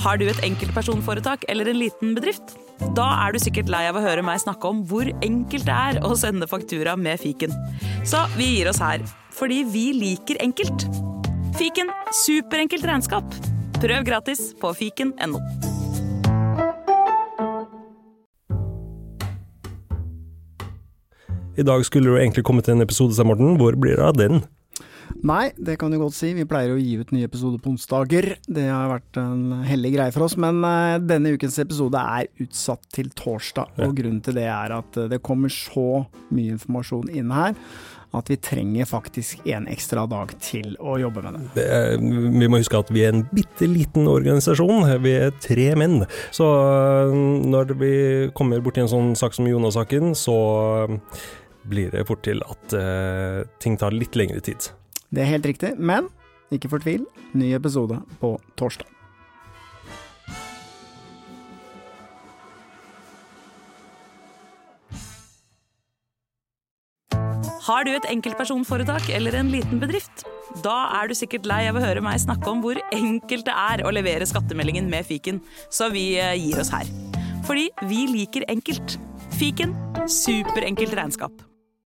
Har du et enkeltpersonforetak eller en liten bedrift? Da er du sikkert lei av å høre meg snakke om hvor enkelt det er å sende faktura med fiken. Så vi gir oss her, fordi vi liker enkelt. Fiken superenkelt regnskap. Prøv gratis på fiken.no. I dag skulle jo egentlig kommet en episode, sa Morten. Hvor blir det av den? Nei, det kan du godt si. Vi pleier å gi ut nye episoder på onsdager. Det har vært en hellig greie for oss, men uh, denne ukens episode er utsatt til torsdag. Og grunnen til det er at uh, det kommer så mye informasjon inn her at vi trenger faktisk en ekstra dag til å jobbe med det. Det er, vi må huske at vi er en bitte liten organisasjon. Vi er tre menn. Så øh, når vi kommer borti en sånn sak som Jonas-saken, så blir det fort til at uh, ting tar litt lengre tid. Det er helt riktig, men ikke fortvil. Ny episode på torsdag. Har du et enkeltpersonforetak eller en liten bedrift? Da er du sikkert lei av å høre meg snakke om hvor enkelt det er å levere skattemeldingen med fiken, så vi eh, gir oss her. Fordi vi liker enkelt. Fiken superenkelt regnskap.